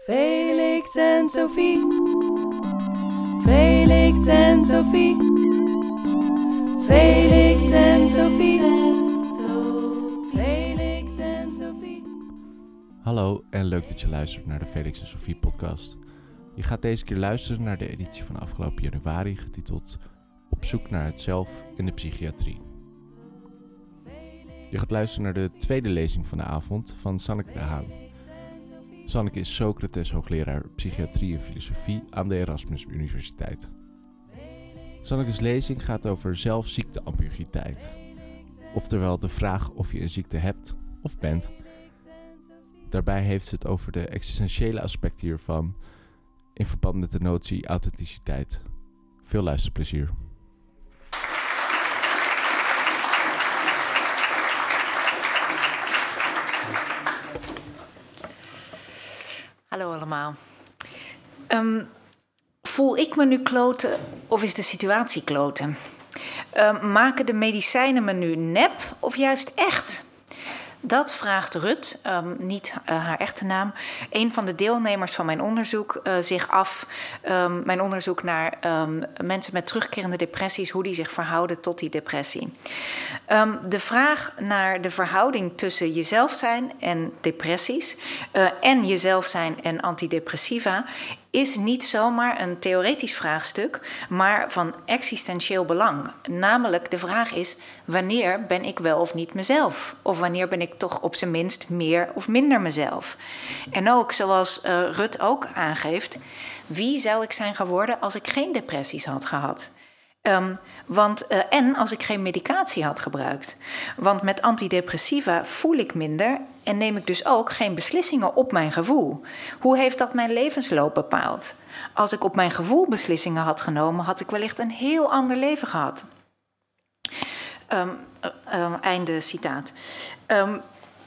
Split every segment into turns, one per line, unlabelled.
Felix en Sophie. Felix en Sophie. Felix en Sophie. Felix en Sophie.
Hallo en leuk dat je luistert naar de Felix en Sophie podcast. Je gaat deze keer luisteren naar de editie van afgelopen januari getiteld Op zoek naar het zelf in de psychiatrie. Je gaat luisteren naar de tweede lezing van de avond van Sanneke de Haan. Sanneke is Socrates hoogleraar psychiatrie en filosofie aan de Erasmus Universiteit. Sanneke's lezing gaat over zelfziekteambiguïteit. Oftewel de vraag of je een ziekte hebt of bent. Daarbij heeft ze het over de existentiële aspecten hiervan in verband met de notie authenticiteit. Veel luisterplezier.
Ehm, voel ik me nu kloten of is de situatie kloten? Ehm, maken de medicijnen me nu nep of juist echt? Dat vraagt Rut, um, niet uh, haar echte naam, een van de deelnemers van mijn onderzoek, uh, zich af. Mijn onderzoek naar mensen met terugkerende depressies, hoe die zich verhouden tot die depressie. De vraag naar de verhouding tussen jezelf zijn en depressies uh, en jezelf zijn en antidepressiva is niet zomaar een theoretisch vraagstuk, maar van existentieel belang. Namelijk de vraag is: wanneer ben ik wel of niet mezelf? Of wanneer ben ik toch op zijn minst meer of minder mezelf? En ook, zoals uh, Rut ook aangeeft, wie zou ik zijn geworden als ik geen depressies had gehad? Um, want, uh, en als ik geen medicatie had gebruikt. Want met antidepressiva voel ik minder en neem ik dus ook geen beslissingen op mijn gevoel. Hoe heeft dat mijn levensloop bepaald? Als ik op mijn gevoel beslissingen had genomen, had ik wellicht een heel ander leven gehad. Um, uh, einde citaat. Um,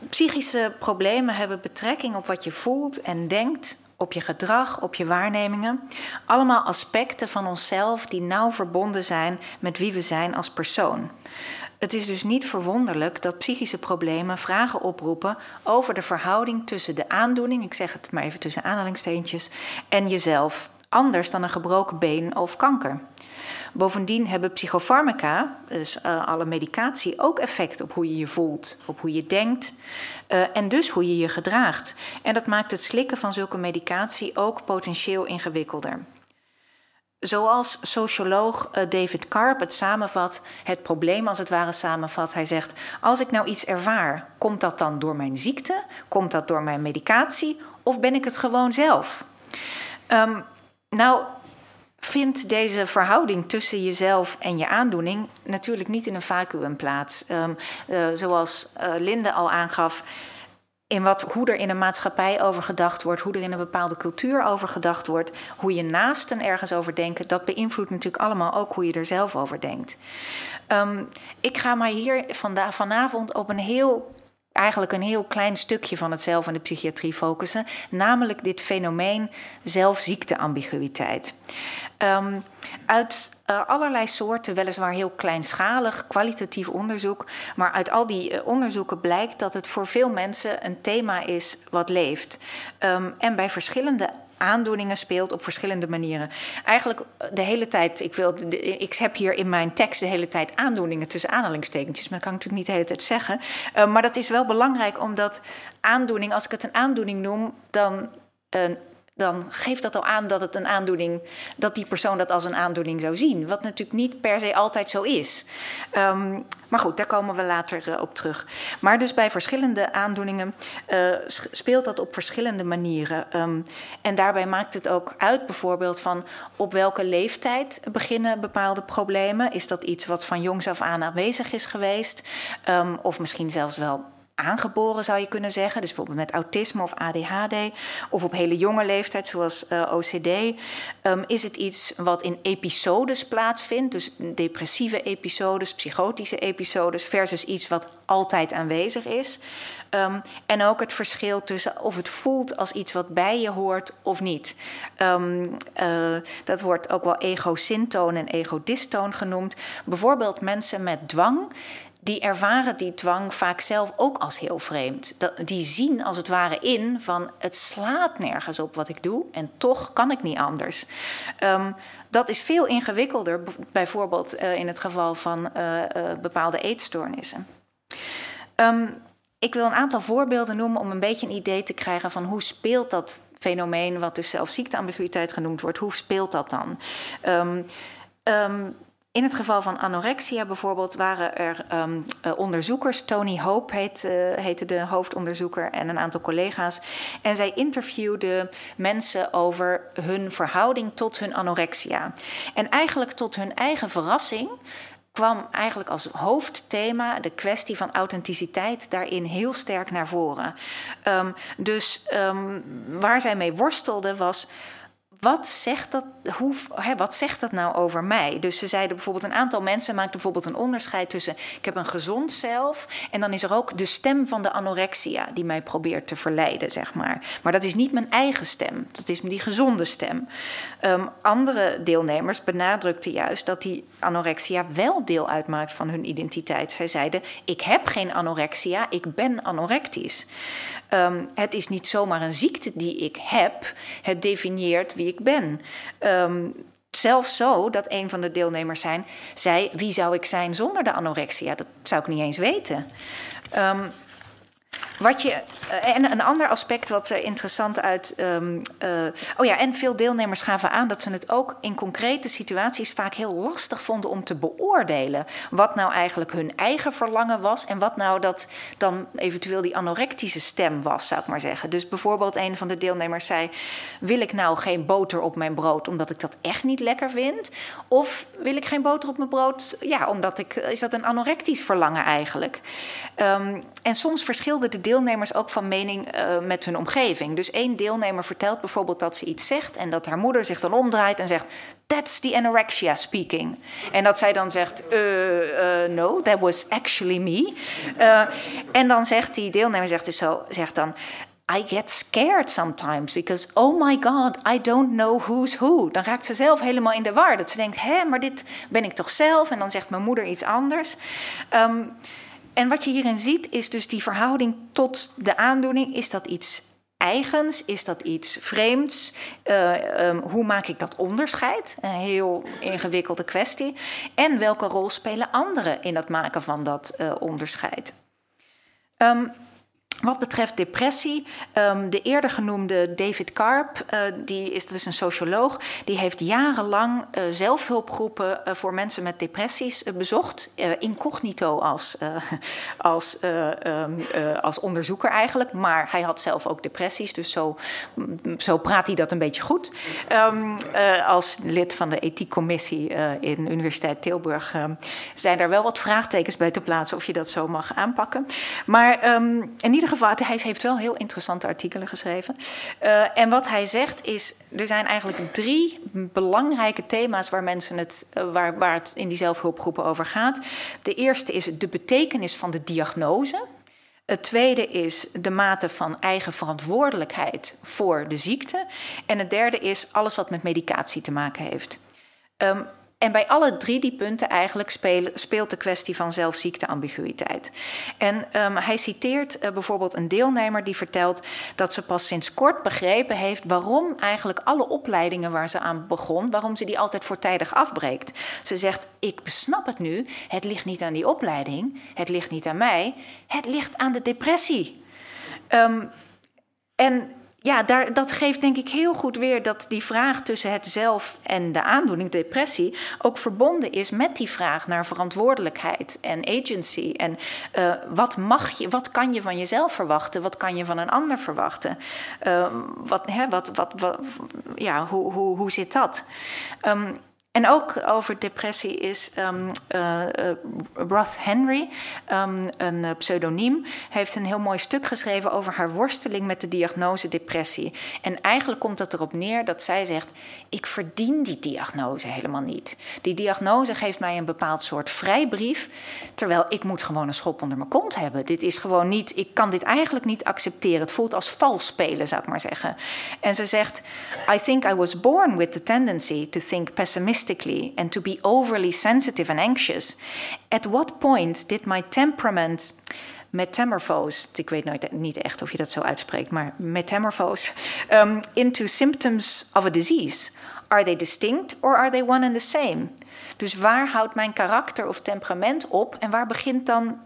psychische problemen hebben betrekking op wat je voelt en denkt op je gedrag, op je waarnemingen. Allemaal aspecten van onszelf die nauw verbonden zijn met wie we zijn als persoon. Het is dus niet verwonderlijk dat psychische problemen vragen oproepen over de verhouding tussen de aandoening, ik zeg het maar even tussen aanhalingstekens, en jezelf, anders dan een gebroken been of kanker. Bovendien hebben psychofarmaca, dus uh, alle medicatie, ook effect op hoe je je voelt, op hoe je denkt uh, en dus hoe je je gedraagt. En dat maakt het slikken van zulke medicatie ook potentieel ingewikkelder. Zoals socioloog uh, David Karp het samenvat, het probleem als het ware samenvat. Hij zegt: Als ik nou iets ervaar, komt dat dan door mijn ziekte? Komt dat door mijn medicatie? Of ben ik het gewoon zelf? Um, nou, vindt deze verhouding tussen jezelf en je aandoening natuurlijk niet in een vacuüm plaats. Um, uh, zoals uh, Linde al aangaf, in wat, hoe er in een maatschappij over gedacht wordt, hoe er in een bepaalde cultuur over gedacht wordt, hoe je naasten ergens over denken, dat beïnvloedt natuurlijk allemaal ook hoe je er zelf over denkt. Um, ik ga maar hier vanavond op een heel eigenlijk een heel klein stukje van het zelf de psychiatrie focussen, namelijk dit fenomeen zelfziekteambiguïteit. Um, uit uh, allerlei soorten, weliswaar heel kleinschalig, kwalitatief onderzoek, maar uit al die uh, onderzoeken blijkt dat het voor veel mensen een thema is wat leeft. Um, en bij verschillende aandoeningen speelt op verschillende manieren. Eigenlijk de hele tijd, ik, wil, ik heb hier in mijn tekst de hele tijd aandoeningen tussen aanhalingstekentjes, maar dat kan ik natuurlijk niet de hele tijd zeggen. Uh, maar dat is wel belangrijk omdat aandoening, als ik het een aandoening noem, dan. Uh, dan geeft dat al aan dat het een aandoening, dat die persoon dat als een aandoening zou zien. Wat natuurlijk niet per se altijd zo is. Um, maar goed, daar komen we later uh, op terug. Maar dus bij verschillende aandoeningen uh, speelt dat op verschillende manieren. Um, en daarbij maakt het ook uit, bijvoorbeeld, van op welke leeftijd beginnen bepaalde problemen. Is dat iets wat van jongs af aan aanwezig is geweest? Um, of misschien zelfs wel aangeboren, zou je kunnen zeggen. Dus bijvoorbeeld met autisme of ADHD. Of op hele jonge leeftijd, zoals uh, OCD. Um, is het iets wat in episodes plaatsvindt. Dus depressieve episodes, psychotische episodes. Versus iets wat altijd aanwezig is. Um, en ook het verschil tussen of het voelt als iets wat bij je hoort of niet. Um, uh, dat wordt ook wel ego-syntoon en ego-dystoon genoemd. Bijvoorbeeld mensen met dwang die ervaren die dwang vaak zelf ook als heel vreemd. Die zien als het ware in van het slaat nergens op wat ik doe en toch kan ik niet anders. Ehm, dat is veel ingewikkelder, bijvoorbeeld uh, in het geval van uh, uh, bepaalde eetstoornissen. Um, ik wil een aantal voorbeelden noemen om een beetje een idee te krijgen van hoe speelt dat fenomeen, wat dus zelf ziekteambiguïteit genoemd wordt, hoe speelt dat dan? Um, in het geval van anorexia bijvoorbeeld waren er um, uh, onderzoekers. Tony Hope heet, uh, heette de hoofdonderzoeker en een aantal collega's. En zij interviewden mensen over hun verhouding tot hun anorexia. En eigenlijk tot hun eigen verrassing kwam eigenlijk als hoofdthema de kwestie van authenticiteit daarin heel sterk naar voren. Um, dus um, waar zij mee worstelde was wat zegt dat, hoe, hè, wat zegt dat nou over mij? Dus ze zeiden bijvoorbeeld, een aantal mensen maakten bijvoorbeeld een onderscheid tussen: ik heb een gezond zelf, en dan is er ook de stem van de anorexia die mij probeert te verleiden, zeg maar. Maar dat is niet mijn eigen stem, dat is die gezonde stem. Um, andere deelnemers benadrukten juist dat die anorexia wel deel uitmaakt van hun identiteit. Zij zeiden: ik heb geen anorexia, ik ben anorectisch. Um, het is niet zomaar een ziekte die ik heb, het definieert wie ik ben. Um, zelfs zo dat een van de deelnemers zijn, zei: Wie zou ik zijn zonder de anorexia? Dat zou ik niet eens weten. Um, wat je, eh, en een ander aspect wat er interessant uit. Um, uh, oh ja, en veel deelnemers gaven aan dat ze het ook in concrete situaties vaak heel lastig vonden om te beoordelen. Wat nou eigenlijk hun eigen verlangen was en wat nou dat dan eventueel die anorectische stem was, zou ik maar zeggen. Dus bijvoorbeeld een van de deelnemers zei: Wil ik nou geen boter op mijn brood omdat ik dat echt niet lekker vind? Of wil ik geen boter op mijn brood, ja, omdat ik. Is dat een anorectisch verlangen eigenlijk? Um, en soms verschilde de deelnemers ook van mening uh, met hun omgeving. Dus één deelnemer vertelt bijvoorbeeld dat ze iets zegt en dat haar moeder zich dan omdraait en zegt: That's the anorexia speaking. En dat zij dan zegt: uh, No, that was actually me. en dan zegt die deelnemer zegt dus zo, zegt dan. I get scared sometimes because, oh my god, I don't know who's who. Dan raakt ze zelf helemaal in de war. Dat ze denkt, hé, maar dit ben ik toch zelf? En dan zegt mijn moeder iets anders. Um, en wat je hierin ziet is dus die verhouding tot de aandoening. Is dat iets eigens? Is dat iets vreemds? Uh, um, hoe maak ik dat onderscheid? Een heel ingewikkelde kwestie. En welke rol spelen anderen in het maken van dat uh, onderscheid? Um, wat betreft depressie, um, de eerder genoemde David Karp, uh, die is, is een socioloog, die heeft jarenlang uh, zelfhulpgroepen uh, voor mensen met depressies bezocht, incognito als, als, um, als onderzoeker eigenlijk, maar hij had zelf ook depressies, dus zo, zo praat hij dat een beetje goed. Um, als lid van de ethiekcommissie in Universiteit Tilburg zijn er wel wat vraagtekens bij te plaatsen of je dat zo mag aanpakken. Maar in ieder geval, hij heeft wel heel interessante artikelen geschreven. Uh, en wat hij zegt is, er zijn eigenlijk drie belangrijke thema's waar mensen het, uh, waar, waar het in die zelfhulpgroepen over gaat. De eerste is de betekenis van de diagnose. Het tweede is de mate van eigen verantwoordelijkheid voor de ziekte. En het derde is alles wat met medicatie te maken heeft. Um, en bij alle drie die punten eigenlijk speel, speelt de kwestie van zelfziekteambiguïteit. En um, hij citeert uh, bijvoorbeeld een deelnemer die vertelt dat ze pas sinds kort begrepen heeft waarom eigenlijk alle opleidingen waar ze aan begon, waarom ze die altijd voortijdig afbreekt. Ze zegt: Ik snap het nu, het ligt niet aan die opleiding, het ligt niet aan mij, het ligt aan de depressie. Um, en ja, daar, dat geeft denk ik heel goed weer dat die vraag tussen het zelf en de aandoening, depressie, ook verbonden is met die vraag naar verantwoordelijkheid en agency. En uh, wat mag je, wat kan je van jezelf verwachten? Wat kan je van een ander verwachten? Uh, wat, hè, wat, wat, wat, ja, hoe, hoe, hoe zit dat? Um, en ook over depressie is um, Roth Henry, um, een pseudoniem, heeft een heel mooi stuk geschreven over haar worsteling met de diagnose depressie. En eigenlijk komt het erop neer dat zij zegt: Ik verdien die diagnose helemaal niet. Die diagnose geeft mij een bepaald soort vrijbrief, terwijl ik moet gewoon een schop onder mijn kont hebben. Dit is gewoon niet, ik kan dit eigenlijk niet accepteren. Het voelt als vals spelen, zou ik maar zeggen. En ze zegt: I think I was born with the tendency to think pessimistically and to be overly sensitive and anxious. At what point did my temperament metamorphose, ik weet nooit, niet echt of je dat zo uitspreekt, maar metamorphose, um, into symptoms of a disease? Are they distinct or are they one and the same? Dus waar houdt mijn karakter of temperament op en waar begint dan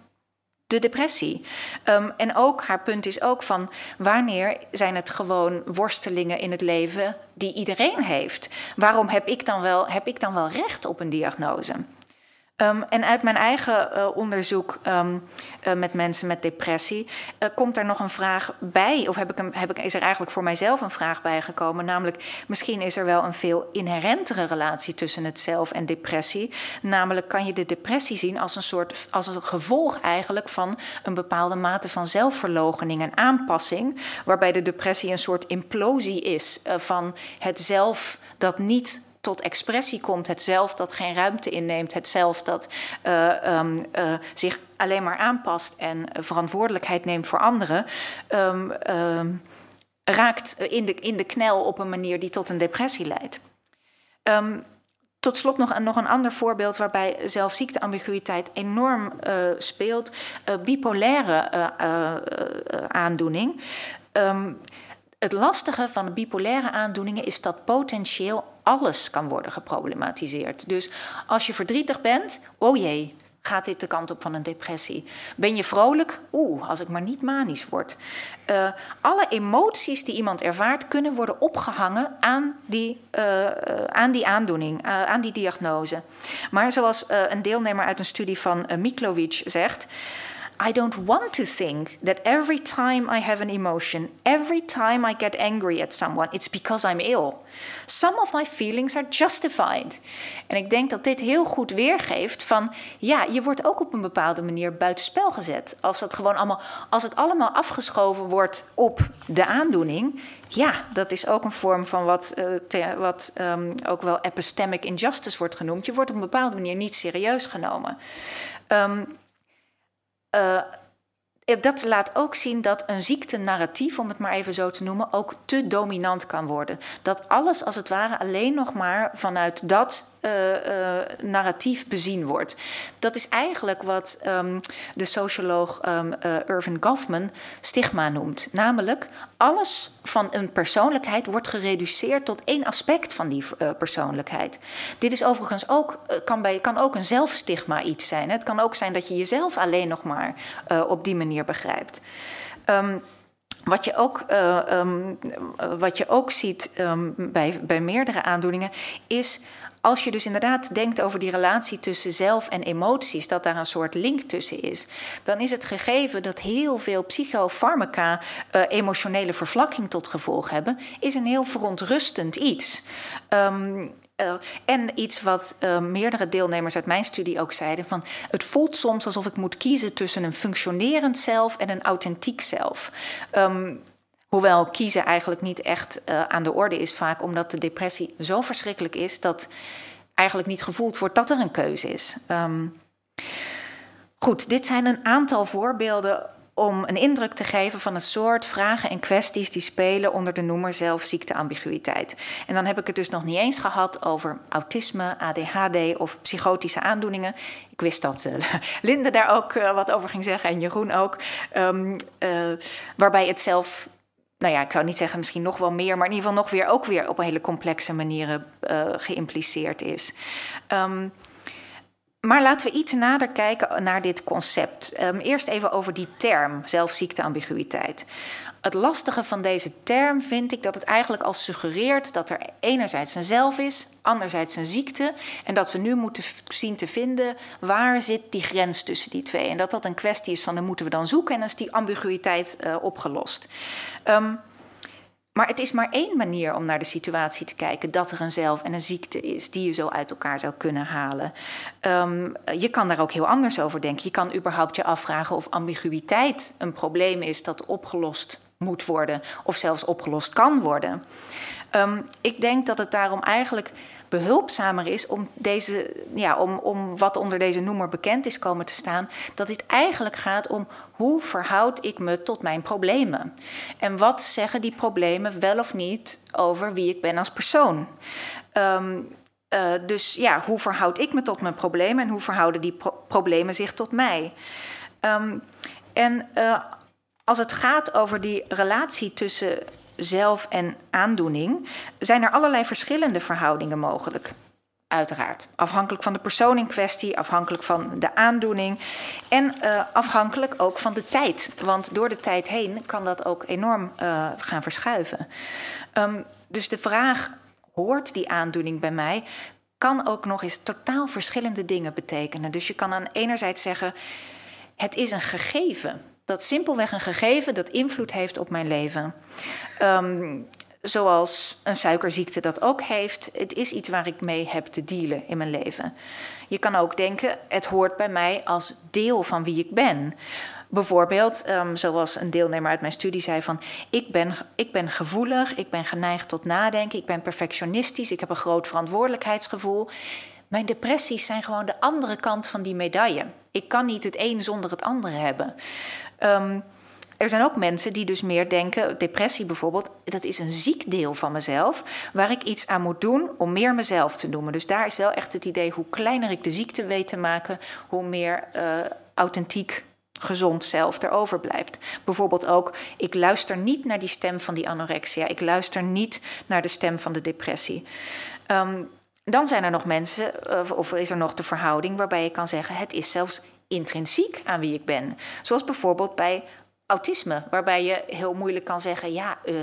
de depressie. Um, en ook haar punt is ook van wanneer zijn het gewoon worstelingen in het leven die iedereen heeft? Waarom heb ik dan wel, heb ik dan wel recht op een diagnose? Um, en uit mijn eigen uh, onderzoek um, uh, met mensen met depressie uh, komt er nog een vraag bij, of heb ik een, heb ik, is er eigenlijk voor mijzelf een vraag bijgekomen, namelijk misschien is er wel een veel inherentere relatie tussen het zelf en depressie. Namelijk kan je de depressie zien als een soort, als een gevolg eigenlijk van een bepaalde mate van zelfverloochening en aanpassing, waarbij de depressie een soort implosie is van het zelf dat niet tot expressie komt. Het zelf dat geen ruimte inneemt. Het zelf dat uh, um, uh, zich alleen maar aanpast en verantwoordelijkheid neemt voor anderen. Um, um, raakt in de, in de knel op een manier die tot een depressie leidt. tot slot nog, nog een ander voorbeeld waarbij zelfziekteambiguïteit enorm uh, speelt. bipolaire aandoening. Het lastige van de bipolaire aandoeningen is dat potentieel alles kan worden geproblematiseerd. Dus als je verdrietig bent, oh jee, gaat dit de kant op van een depressie? Ben je vrolijk? Oeh, als ik maar niet manisch word. Uh, alle emoties die iemand ervaart kunnen worden opgehangen aan die, uh, aan die aandoening, aan die diagnose. Maar zoals een deelnemer uit een studie van Miklovic zegt. I don't want to think that every time I have an emotion, every time I get angry at someone, it's because I'm ill. Some of my feelings are justified. En ik denk dat dit heel goed weergeeft van, ja, je wordt ook op een bepaalde manier buitenspel gezet. Als, dat gewoon allemaal, als het allemaal afgeschoven wordt op de aandoening, ja, dat is ook een vorm van wat, uh, wat um, ook wel epistemic injustice wordt genoemd. Je wordt op een bepaalde manier niet serieus genomen. Um, uh, dat laat ook zien dat een ziektenarratief, om het maar even zo te noemen, ook te dominant kan worden. Dat alles als het ware alleen nog maar vanuit dat uh, narratief bezien wordt. Dat is eigenlijk wat um, de socioloog um, uh, Irvin Goffman stigma noemt. Namelijk, alles van een persoonlijkheid wordt gereduceerd tot één aspect van die persoonlijkheid. Dit is overigens ook, kan, bij, kan ook een zelfstigma iets zijn. Het kan ook zijn dat je jezelf alleen nog maar op die manier begrijpt. Um, wat je ook, um, wat je ook ziet um, bij, bij meerdere aandoeningen is als je dus inderdaad denkt over die relatie tussen zelf en emoties, dat daar een soort link tussen is, dan is het gegeven dat heel veel psychofarmaca uh, emotionele vervlakking tot gevolg hebben, is een heel verontrustend iets. Um, uh, en iets wat uh, meerdere deelnemers uit mijn studie ook zeiden: van het voelt soms alsof ik moet kiezen tussen een functionerend zelf en een authentiek zelf. Um, Hoewel kiezen eigenlijk niet echt uh, aan de orde is, vaak omdat de depressie zo verschrikkelijk is dat eigenlijk niet gevoeld wordt dat er een keuze is. Um, goed, dit zijn een aantal voorbeelden om een indruk te geven van het soort vragen en kwesties die spelen onder de noemer zelfziekteambiguïteit. En dan heb ik het dus nog niet eens gehad over autisme, ADHD of psychotische aandoeningen. Ik wist dat uh, Linde daar ook uh, wat over ging zeggen en Jeroen ook. Uh, waarbij het zelf nou ja, ik zou niet zeggen misschien nog wel meer, maar in ieder geval nog weer ook weer op een hele complexe manieren uh, geïmpliceerd is. Um, maar laten we iets nader kijken naar dit concept. Um, eerst even over die term, zelfziekteambiguïteit. Het lastige van deze term vind ik dat het eigenlijk al suggereert dat er enerzijds een zelf is, anderzijds een ziekte. En dat we nu moeten zien te vinden waar zit die grens tussen die twee. En dat dat een kwestie is van dan moeten we dan zoeken en dan is die ambiguïteit uh, opgelost. Um, maar het is maar één manier om naar de situatie te kijken: dat er een zelf en een ziekte is die je zo uit elkaar zou kunnen halen. Um, je kan daar ook heel anders over denken. Je kan überhaupt je afvragen of ambiguïteit een probleem is dat opgelost moet worden, of zelfs opgelost kan worden. Um, ik denk dat het daarom eigenlijk behulpzamer is om, deze, ja, om, om wat onder deze noemer bekend is komen te staan, dat dit eigenlijk gaat om hoe verhoud ik me tot mijn problemen? En wat zeggen die problemen wel of niet over wie ik ben als persoon? Um, Uh, dus ja, hoe verhoud ik me tot mijn problemen en hoe verhouden die pro problemen zich tot mij? Um, en uh, als het gaat over die relatie tussen zelf en aandoening, zijn er allerlei verschillende verhoudingen mogelijk. Uiteraard. Afhankelijk van de persoon in kwestie, afhankelijk van de aandoening en uh, afhankelijk ook van de tijd. Want door de tijd heen kan dat ook enorm uh, gaan verschuiven. Um, dus de vraag: hoort die aandoening bij mij? Kan ook nog eens totaal verschillende dingen betekenen. Dus je kan aan enerzijds zeggen: het is een gegeven dat simpelweg een gegeven dat invloed heeft op mijn leven. Um, zoals een suikerziekte dat ook heeft. Het is iets waar ik mee heb te dealen in mijn leven. Je kan ook denken, het hoort bij mij als deel van wie ik ben. Bijvoorbeeld, um, zoals een deelnemer uit mijn studie zei: van ik ben, ik ben gevoelig, ik ben geneigd tot nadenken, ik ben perfectionistisch, ik heb een groot verantwoordelijkheidsgevoel. Mijn depressies zijn gewoon de andere kant van die medaille. Ik kan niet het een zonder het andere hebben. Um, er zijn ook mensen die dus meer denken, depressie bijvoorbeeld, dat is een ziek deel van mezelf, waar ik iets aan moet doen om meer mezelf te noemen. Dus daar is wel echt het idee, hoe kleiner ik de ziekte weet te maken, hoe meer uh, authentiek gezond zelf erover blijft. Bijvoorbeeld ook, ik luister niet naar die stem van die anorexia, ik luister niet naar de stem van de depressie. Um, dan zijn er nog mensen, of is er nog de verhouding waarbij je kan zeggen: het is zelfs intrinsiek aan wie ik ben. Zoals bijvoorbeeld bij autisme, waarbij je heel moeilijk kan zeggen: ja, uh,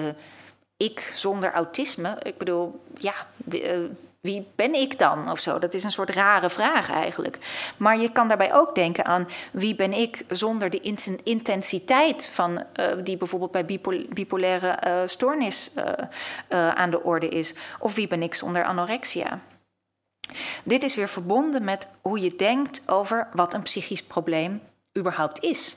ik zonder autisme, ik bedoel, ja. Uh, wie ben ik dan of zo? Dat is een soort rare vraag eigenlijk. Maar je kan daarbij ook denken aan wie ben ik zonder de intensiteit van uh, die bijvoorbeeld bij bipol bipolaire stoornis aan de orde is. Of wie ben ik zonder anorexia? Dit is weer verbonden met hoe je denkt over wat een psychisch probleem überhaupt is.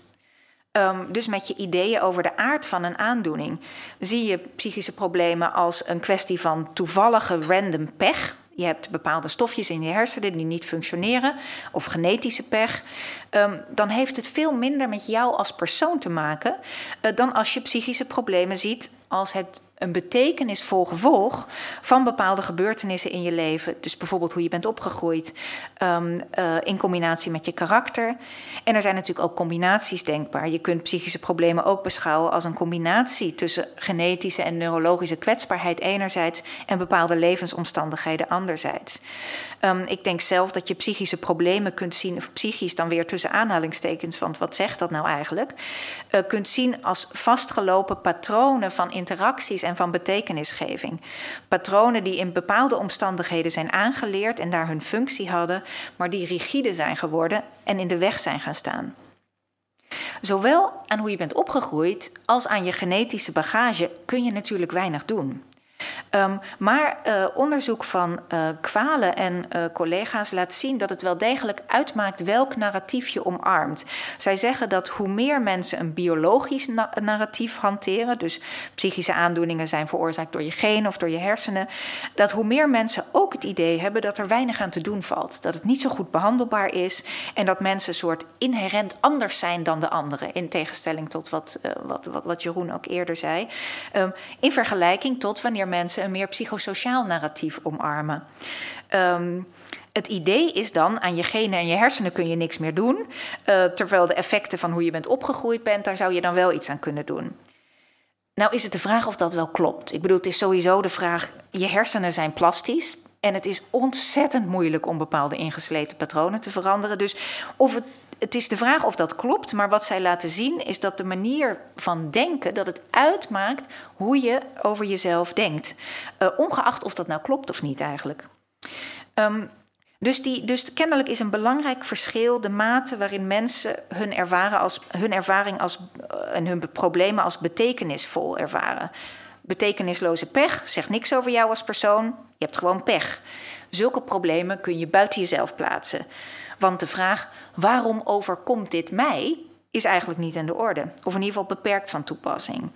Um, dus met je ideeën over de aard van een aandoening. Zie je psychische problemen als een kwestie van toevallige random pech. Je hebt bepaalde stofjes in je hersenen die niet functioneren, of genetische pech. Um, dan heeft het veel minder met jou als persoon te maken uh, dan als je psychische problemen ziet als het een betekenisvol gevolg van bepaalde gebeurtenissen in je leven. Dus bijvoorbeeld hoe je bent opgegroeid, um, uh, in combinatie met je karakter. En er zijn natuurlijk ook combinaties denkbaar. Je kunt psychische problemen ook beschouwen als een combinatie tussen genetische en neurologische kwetsbaarheid enerzijds en bepaalde levensomstandigheden anderzijds. Um, ik denk zelf dat je psychische problemen kunt zien, of psychisch dan weer tussen aanhalingstekens, want wat zegt dat nou eigenlijk? Uh, kunt zien als vastgelopen patronen van interacties en van betekenisgeving. Patronen die in bepaalde omstandigheden zijn aangeleerd en daar hun functie hadden, maar die rigide zijn geworden en in de weg zijn gaan staan. Zowel aan hoe je bent opgegroeid als aan je genetische bagage kun je natuurlijk weinig doen. Um, maar uh, onderzoek van uh, Kwalen en uh, collega's laat zien dat het wel degelijk uitmaakt welk narratief je omarmt. Zij zeggen dat hoe meer mensen een biologisch na narratief hanteren, dus psychische aandoeningen zijn veroorzaakt door je genen of door je hersenen, dat hoe meer mensen ook het idee hebben dat er weinig aan te doen valt. Dat het niet zo goed behandelbaar is en dat mensen een soort inherent anders zijn dan de anderen. In tegenstelling tot wat, wat, wat, Jeroen ook eerder zei. Um, in vergelijking tot wanneer mensen een meer psychosociaal narratief omarmen. Um, het idee is dan, aan je genen en je hersenen kun je niks meer doen. Uh, terwijl de effecten van hoe je bent opgegroeid bent, daar zou je dan wel iets aan kunnen doen. Nou is het de vraag of dat wel klopt. Ik bedoel, het is sowieso de vraag, je hersenen zijn plastisch. En het is ontzettend moeilijk om bepaalde ingesleten patronen te veranderen. Dus of het het is de vraag of dat klopt, maar wat zij laten zien is dat de manier van denken, dat het uitmaakt hoe je over jezelf denkt. Uh, ongeacht of dat nou klopt of niet eigenlijk. Um, dus, die, dus kennelijk is een belangrijk verschil de mate waarin mensen hun, ervaren als, hun ervaring als, uh, en hun problemen als betekenisvol ervaren. Betekenisloze pech zegt niks over jou als persoon, je hebt gewoon pech. Zulke problemen kun je buiten jezelf plaatsen. Want de vraag waarom overkomt dit mij is eigenlijk niet aan de orde. Of in ieder geval beperkt van toepassing.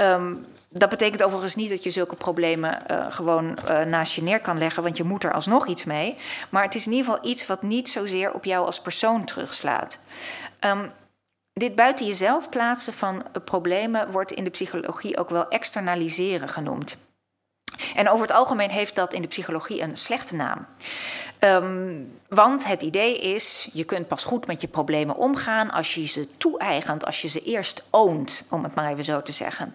Um, dat betekent overigens niet dat je zulke problemen uh, gewoon uh, naast je neer kan leggen, want je moet er alsnog iets mee. Maar het is in ieder geval iets wat niet zozeer op jou als persoon terugslaat. Um, dit buiten jezelf plaatsen van problemen wordt in de psychologie ook wel externaliseren genoemd. En over het algemeen heeft dat in de psychologie een slechte naam. Ehm, want het idee is, je kunt pas goed met je problemen omgaan als je ze toe-eigent, als je ze eerst oont, om het maar even zo te zeggen.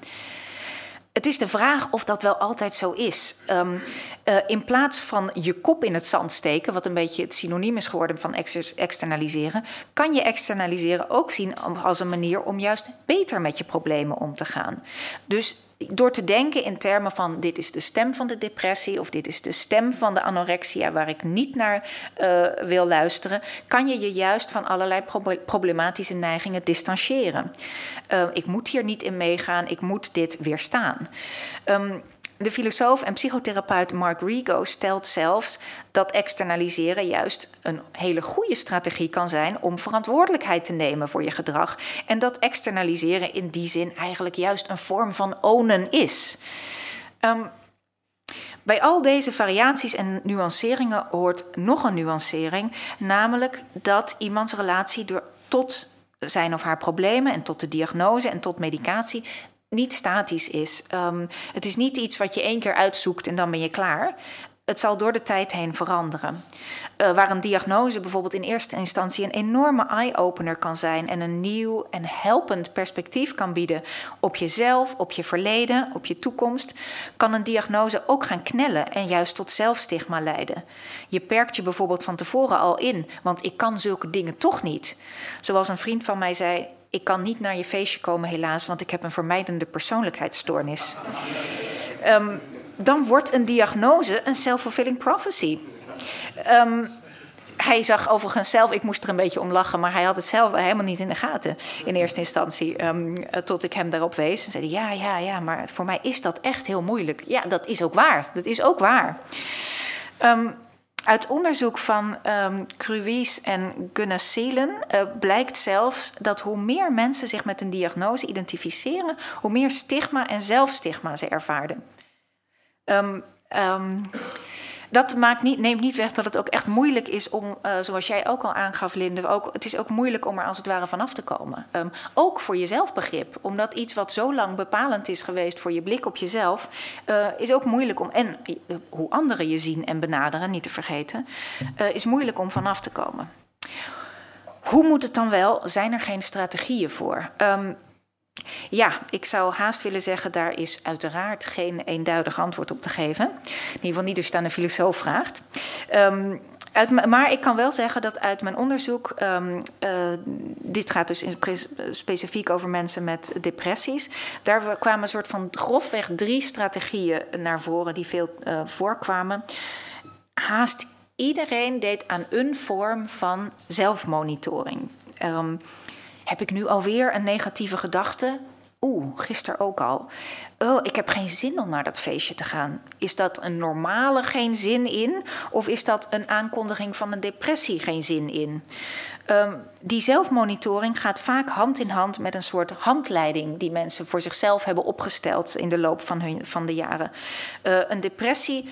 Het is de vraag of dat wel altijd zo is. Um, uh, in plaats van je kop in het zand steken, wat een beetje het synoniem is geworden van externaliseren, kan je externaliseren ook zien als een manier om juist beter met je problemen om te gaan. Dus door te denken in termen van dit is de stem van de depressie of dit is de stem van de anorexia waar ik niet naar uh, wil luisteren, kan je je juist van allerlei problematische neigingen distancieren. Uh, ik moet hier niet in meegaan, ik moet dit weerstaan. Um, de filosoof en psychotherapeut Mark Rigo stelt zelfs dat externaliseren juist een hele goede strategie kan zijn om verantwoordelijkheid te nemen voor je gedrag. En dat externaliseren in die zin eigenlijk juist een vorm van ownen is. Um, bij al deze variaties en nuanceringen hoort nog een nuancering, namelijk dat iemands relatie door, tot zijn of haar problemen en tot de diagnose en tot medicatie niet statisch is. Um, het is niet iets wat je één keer uitzoekt en dan ben je klaar. Het zal door de tijd heen veranderen. Uh, waar een diagnose bijvoorbeeld in eerste instantie een enorme eye-opener kan zijn en een nieuw en helpend perspectief kan bieden op jezelf, op je verleden, op je toekomst, kan een diagnose ook gaan knellen en juist tot zelfstigma leiden. Je perkt je bijvoorbeeld van tevoren al in, want ik kan zulke dingen toch niet. Zoals een vriend van mij zei: ik kan niet naar je feestje komen, helaas, want ik heb een vermijdende persoonlijkheidsstoornis. Um, dan wordt een diagnose een self-fulfilling prophecy. Um, hij zag overigens zelf, ik moest er een beetje om lachen, maar hij had het zelf helemaal niet in de gaten in eerste instantie. Um, tot ik hem daarop wees. En zei ja, ja, ja, maar voor mij is dat echt heel moeilijk. Ja, dat is ook waar. Dat is ook waar. Um, uit onderzoek van um, ehm, en Gunnacelen uh, blijkt zelfs dat hoe meer mensen zich met een diagnose identificeren, hoe meer stigma en zelfstigma ze ervaarden. Um, um, dat maakt niet, neemt niet weg dat het ook echt moeilijk is om, uh, zoals jij ook al aangaf, Linde, ook, het is ook moeilijk om er als het ware vanaf te komen. Um, ook voor je zelfbegrip, omdat iets wat zo lang bepalend is geweest voor je blik op jezelf, uh, is ook moeilijk om, en uh, hoe anderen je zien en benaderen, niet te vergeten, is moeilijk om vanaf te komen. Hoe moet het dan wel? Zijn er geen strategieën voor? Um, ja, ik zou haast willen zeggen, daar is uiteraard geen eenduidig antwoord op te geven. In ieder geval niet als je een filosoof vraagt. Uit, maar ik kan wel zeggen dat uit mijn onderzoek, um, uh, dit gaat dus specifiek over mensen met depressies, daar kwamen een soort van grofweg drie strategieën naar voren die veel uh, voorkwamen. Haast iedereen deed aan een vorm van zelfmonitoring. Um, heb ik nu alweer een negatieve gedachte? Oeh, gisteren ook al. Oh, ik heb geen zin om naar dat feestje te gaan. Is dat een normale geen zin in? Of is dat een aankondiging van een depressie geen zin in? Um, die zelfmonitoring gaat vaak hand in hand met een soort handleiding die mensen voor zichzelf hebben opgesteld in de loop van, hun, van de jaren. Uh, een depressie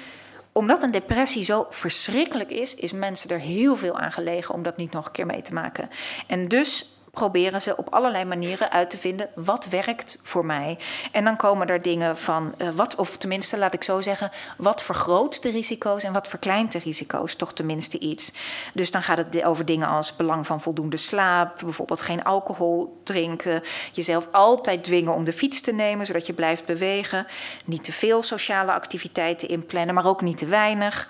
omdat een depressie zo verschrikkelijk is, is mensen er heel veel aan gelegen om dat niet nog een keer mee te maken. En dus proberen ze op allerlei manieren uit te vinden wat werkt voor mij. En dan komen er dingen van uh, wat, of tenminste laat ik zo zeggen, wat vergroot de risico's en wat verkleint de risico's, toch tenminste iets. Dus dan gaat het over dingen als belang van voldoende slaap, bijvoorbeeld geen alcohol drinken, jezelf altijd dwingen om de fiets te nemen zodat je blijft bewegen, niet te veel sociale activiteiten inplannen, maar ook niet te weinig.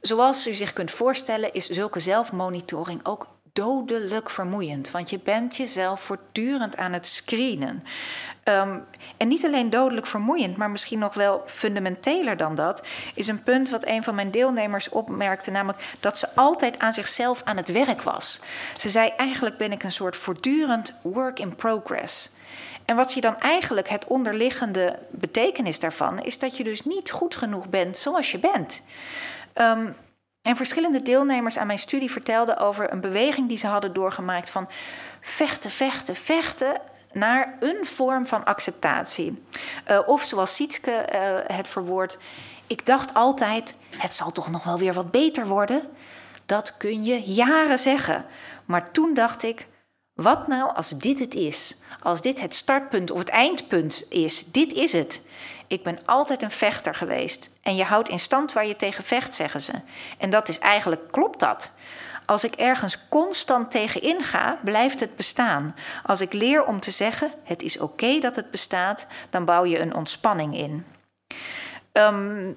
Zoals u zich kunt voorstellen, is zulke zelfmonitoring ook dodelijk vermoeiend. Want je bent jezelf voortdurend aan het screenen. Um, en niet alleen dodelijk vermoeiend, maar misschien nog wel fundamenteler dan dat, is een punt wat een van mijn deelnemers opmerkte, namelijk dat ze altijd aan zichzelf aan het werk was. Ze zei: Eigenlijk ben ik een soort voortdurend work in progress. En wat je dan eigenlijk het onderliggende betekenis daarvan is dat je dus niet goed genoeg bent zoals je bent. Um, en verschillende deelnemers aan mijn studie vertelden over een beweging die ze hadden doorgemaakt van vechten, vechten, vechten naar een vorm van acceptatie. Uh, of zoals Sietske uh, het verwoordt, ik dacht altijd, het zal toch nog wel weer wat beter worden. Dat kun je jaren zeggen. Maar toen dacht ik, wat nou als dit het is? Als dit het startpunt of het eindpunt is, dit is het. Ik ben altijd een vechter geweest. En je houdt in stand waar je tegen vecht, zeggen ze. En dat is eigenlijk, klopt dat? Als ik ergens constant tegenin ga, blijft het bestaan. Als ik leer om te zeggen: het is oké dat het bestaat, dan bouw je een ontspanning in. Ehm,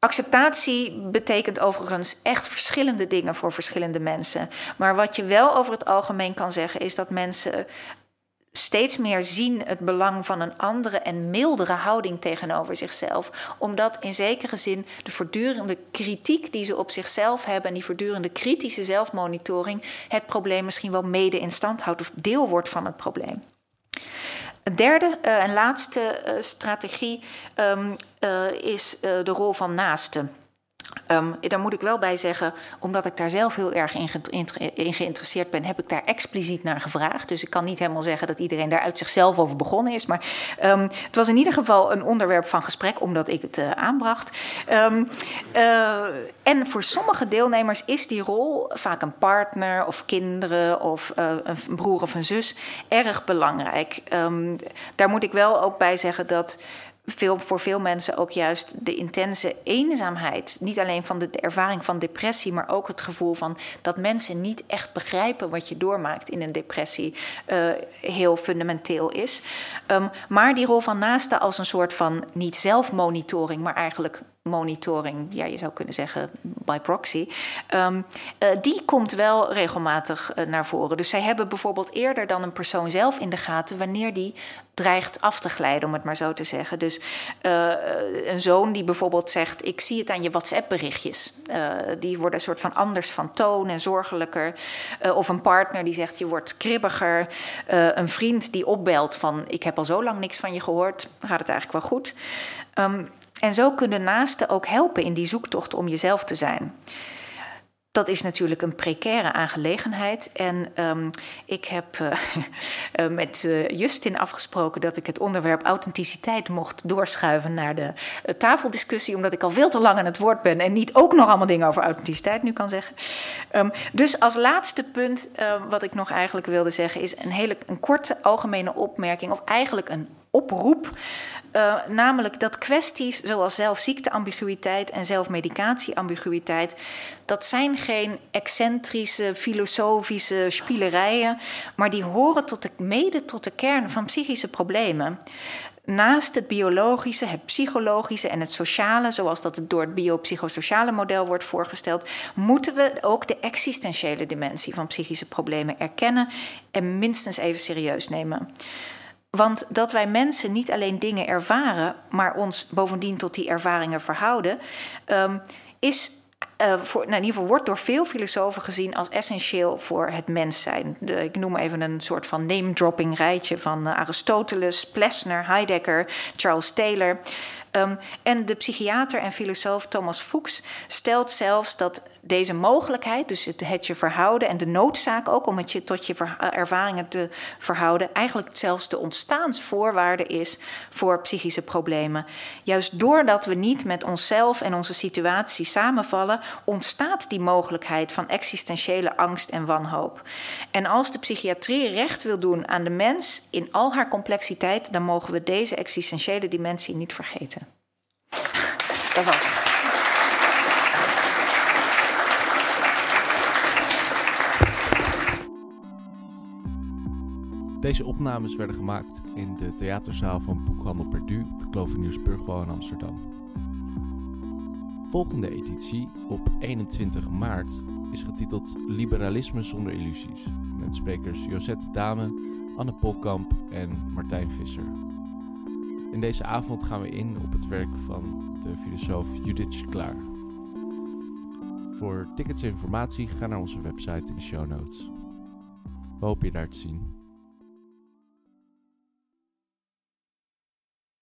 acceptatie betekent overigens echt verschillende dingen voor verschillende mensen. Maar wat je wel over het algemeen kan zeggen, is dat mensen steeds meer zien het belang van een andere en mildere houding tegenover zichzelf. Omdat in zekere zin de voortdurende kritiek die ze op zichzelf hebben en die voortdurende kritische zelfmonitoring het probleem misschien wel mede in stand houdt of deel wordt van het probleem. Een derde uh, en laatste uh, strategie um, uh, is de rol van naasten. Um, daar moet ik wel bij zeggen, omdat ik daar zelf heel erg in, geïnteresseerd ben, heb ik daar expliciet naar gevraagd. Dus ik kan niet helemaal zeggen dat iedereen daar uit zichzelf over begonnen is. Maar um, het was in ieder geval een onderwerp van gesprek, omdat ik het uh, aanbracht. Um, uh, en voor sommige deelnemers is die rol, vaak een partner of kinderen of uh, een broer of een zus, erg belangrijk. daar moet ik wel ook bij zeggen dat voor veel mensen ook juist de intense eenzaamheid. Niet alleen van de, ervaring van depressie, maar ook het gevoel van dat mensen niet echt begrijpen wat je doormaakt in een depressie, uh, heel fundamenteel is. Um, maar die rol van naaste als een soort van niet zelfmonitoring, maar eigenlijk monitoring, ja, je zou kunnen zeggen by proxy, um, uh, die komt wel regelmatig uh, naar voren. Dus zij hebben bijvoorbeeld eerder dan een persoon zelf in de gaten wanneer die dreigt af te glijden, om het maar zo te zeggen. Dus uh, een zoon die bijvoorbeeld zegt: Ik zie het aan je WhatsApp-berichtjes. die worden een soort van anders van toon en zorgelijker. of een partner die zegt: Je wordt kribbiger. een vriend die opbelt van: Ik heb al zo lang niks van je gehoord. Gaat het eigenlijk wel goed? Um, en zo kunnen naasten ook helpen in die zoektocht om jezelf te zijn. Dat is natuurlijk een precaire aangelegenheid. En um, ik heb uh, met uh, Justin afgesproken dat ik het onderwerp authenticiteit mocht doorschuiven naar de tafeldiscussie, omdat ik al veel te lang aan het woord ben en niet ook nog allemaal dingen over authenticiteit nu kan zeggen. Um, dus als laatste punt wat ik nog eigenlijk wilde zeggen is een hele een korte algemene opmerking, of eigenlijk een oproep. Uh, namelijk dat kwesties zoals zelfziekteambiguïteit en zelfmedicatieambiguïteit, dat zijn geen excentrische, filosofische spielerijen, maar die horen tot de, mede tot de kern van psychische problemen. Naast het biologische, het psychologische en het sociale, zoals dat het door het biopsychosociale model wordt voorgesteld, moeten we ook de existentiële dimensie van psychische problemen erkennen en minstens even serieus nemen. Want dat wij mensen niet alleen dingen ervaren, maar ons bovendien tot die ervaringen verhouden, um, is uh, voor, nou, in ieder geval wordt door veel filosofen gezien als essentieel voor het mens zijn. Ik noem even een soort van name-dropping rijtje van uh, Aristoteles, Plessner, Heidegger, Charles Taylor. Um, en de psychiater en filosoof Thomas Fuchs stelt zelfs dat deze mogelijkheid, dus het, het je verhouden en de noodzaak ook om het je tot je ver, ervaringen te verhouden, eigenlijk zelfs de ontstaansvoorwaarde is voor psychische problemen. Juist doordat we niet met onszelf en onze situatie samenvallen, ontstaat die mogelijkheid van existentiële angst en wanhoop. En als de psychiatrie recht wil doen aan de mens in al haar complexiteit, dan mogen we deze existentiële dimensie niet vergeten. Dat was.
Deze opnames werden gemaakt in de theaterzaal van Boekhandel Perdu op de Klovernieuwsburgwal in Amsterdam. Volgende editie op 21 maart is getiteld Liberalisme zonder illusies met sprekers Josette Dame, Anne Polkamp en Martijn Visser. In deze avond gaan we in op het werk van de filosoof Judith Klaar. Voor tickets en informatie ga naar onze website in de show notes. We hopen je daar te zien.